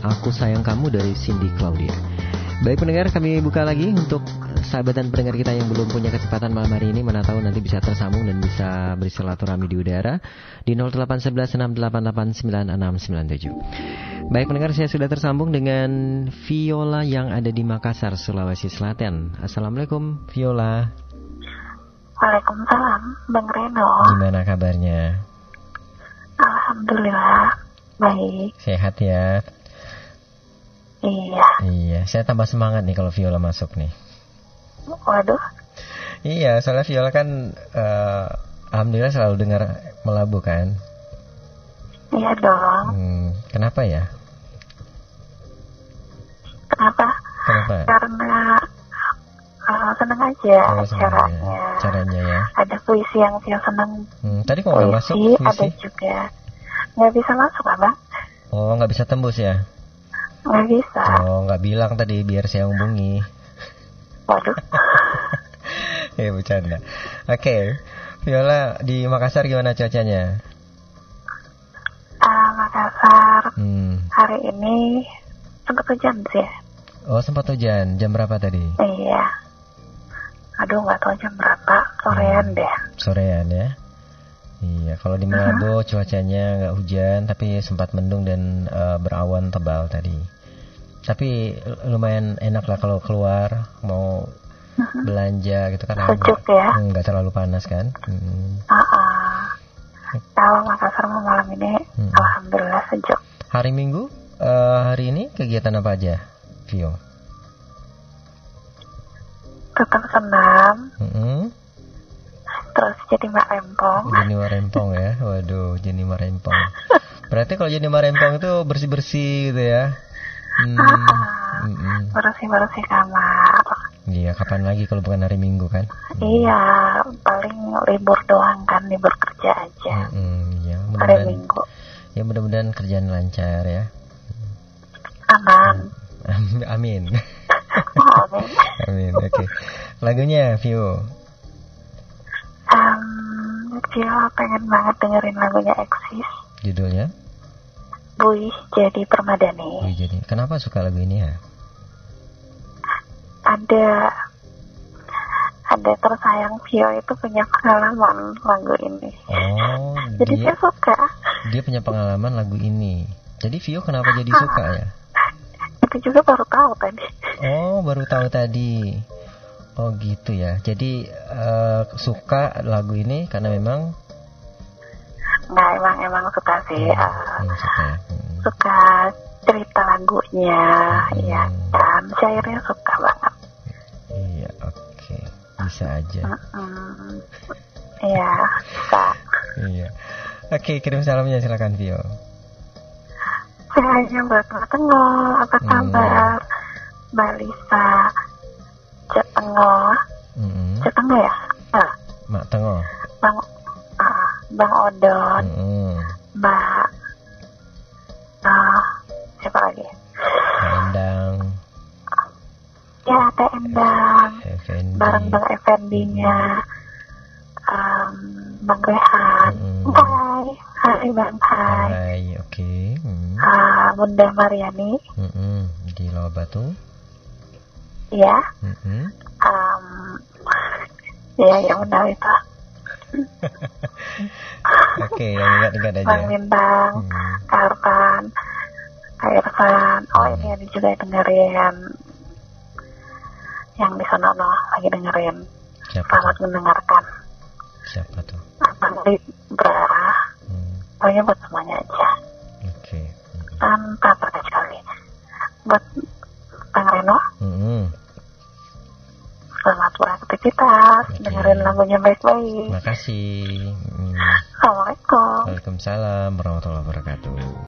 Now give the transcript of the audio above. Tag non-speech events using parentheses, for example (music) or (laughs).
Aku Sayang Kamu dari Cindy Claudia. Baik pendengar, kami buka lagi untuk sahabat dan pendengar kita yang belum punya kesempatan malam hari ini mana tahu nanti bisa tersambung dan bisa bersilaturahmi di udara di 081168899697. Baik pendengar, saya sudah tersambung dengan Viola yang ada di Makassar, Sulawesi Selatan. Assalamualaikum Viola. Waalaikumsalam, Bang Reno. Gimana kabarnya? Alhamdulillah, baik. Sehat ya? Iya. Iya, saya tambah semangat nih kalau Viola masuk nih. Waduh. Iya, soalnya Viola kan uh, alhamdulillah selalu dengar melabu kan. Iya dong. Hmm, kenapa ya? Kenapa? Kenapa? Karena uh, seneng aja Oh, caranya. ya. Caranya ya. Ada puisi yang saya seneng. Hmm, tadi kok nggak masuk Puisi, ada juga nggak bisa masuk abang. Oh, nggak bisa tembus ya? Nggak bisa. Oh, nggak bilang tadi biar saya hubungi. Waduh. ya (laughs) bercanda. Oke, Viola di Makassar gimana cuacanya? Ah, Makassar Hmm. hari ini sempat hujan sih. Oh, sempat hujan. Jam berapa tadi? Iya. Aduh nggak tahu jam berapa. Sorean Hmm. deh. Sorean ya. Iya, kalau di Manado cuacanya nggak hujan tapi sempat mendung dan eh, berawan tebal tadi. Tapi lumayan enak lah kalau keluar mau belanja gitu kan. Sejuk ya. Hmm, nggak terlalu panas kan. Hmm. Ah, ah. Kalau Makassar malam ini, Hmm. alhamdulillah sejuk. Hari Minggu eh, hari ini kegiatan apa aja, Vio? Tetap senam, Mm-mm. Terus jadi mak rempong. Jeni Marempong ya. Waduh, Jeni Marempong. Berarti kalau Jeni Marempong itu bersih-bersih gitu ya. Hmm. Ah, mm-mm. Bersih-bersih kamar. Iya, kapan lagi kalau bukan hari Minggu kan? Iya, paling libur doang kan, libur kerja aja. Mm-mm, ya, Hari mudah-mudahan Minggu. ya mudah-mudahan kerjaan lancar ya. Aman. (laughs) Amin. (laughs) Amin. Amin. Oke. Lagunya Vio. Cio pengen banget dengerin lagunya Exis. Judulnya? Buih jadi permadani. Wih, jadi kenapa suka lagu ini ya? Ada ada tersayang Vio itu punya pengalaman lagu ini. Oh, (laughs) Jadi dia saya suka. dia punya pengalaman lagu ini. Jadi Vio kenapa jadi suka ya? (laughs) Itu juga baru tahu tadi. Oh, baru tahu tadi. Oh gitu ya. Jadi eh, suka lagu ini karena memang Nah emang emang suka sih. Hmm, eh, hmm, suka ya. Hmm. suka cerita lagunya, Hmm. ya kan. Syairnya suka banget. Iya, oke. Bisa aja. Iya, suka. Iya. Oke, kirim salamnya silakan Vio. Saya hanya buat Tengah, apa Hmm. kabar? Mbak Lisa, Tengah, Mm-mm. Cek Tengah ya? Nah, Mak Tengo. Bang, ah, Bang Odon, Mm-mm. Mbak, ah, siapa lagi? Endang. Ya, Teh Endang, Effendi. bareng Bang Effendi-nya, um, Bang Rehan, Mm-mm. Hai, Hai Bang Hai, Hai, oke. Mm. Ah, Bunda Mariani, Mm-mm. Di Loa Batu. Ya, Mm-mm. um, ya yang benar itu, (laughs) Oke, yang ingat-ingat aja. Bang Bintang, Hmm. Karpan, Kak Irfan, oh ini ada juga yang dengerin yang di sana no, lagi dengerin, Siapa selamat tuh? mendengarkan, Siapa tuh? Abang di Brara, Hmm. pokoknya buat semuanya aja, Oke. Mm. tanpa terkecuali, buat Bang Reno, Mm-mm. Selamat beraktivitas, Oke. dengerin lagunya baik-baik, Makasih. Mm. Assalamualaikum. Waalaikumsalam warahmatullahi wabarakatuh.